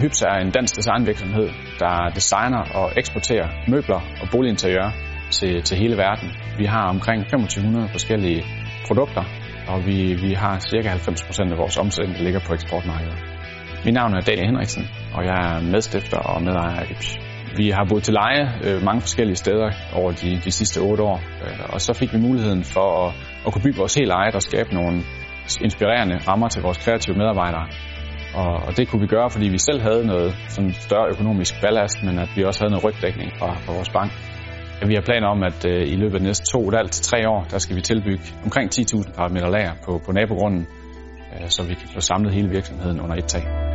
Hyps er en dansk designvirksomhed, der designer og eksporterer møbler og boliginteriør til, til hele verden. Vi har omkring 2500 forskellige produkter, og vi, vi har cirka 90% af vores omsætning, der ligger på eksportmarkedet. Mit navn er Daniel Henriksen, og jeg er medstifter og medejer af Hyps. Vi har boet til leje øh, mange forskellige steder over de, de sidste otte år, øh, og så fik vi muligheden for at, at kunne bygge vores helt eget og skabe nogle inspirerende rammer til vores kreative medarbejdere. Og, og det kunne vi gøre, fordi vi selv havde noget sådan større økonomisk ballast, men at vi også havde noget rygdækning fra, fra vores bank. Vi har planer om, at øh, i løbet af de næste to et til tre år, der skal vi tilbygge omkring 10.000 kvadratmeter lager på, på nabogrunden, øh, så vi kan få samlet hele virksomheden under et tag.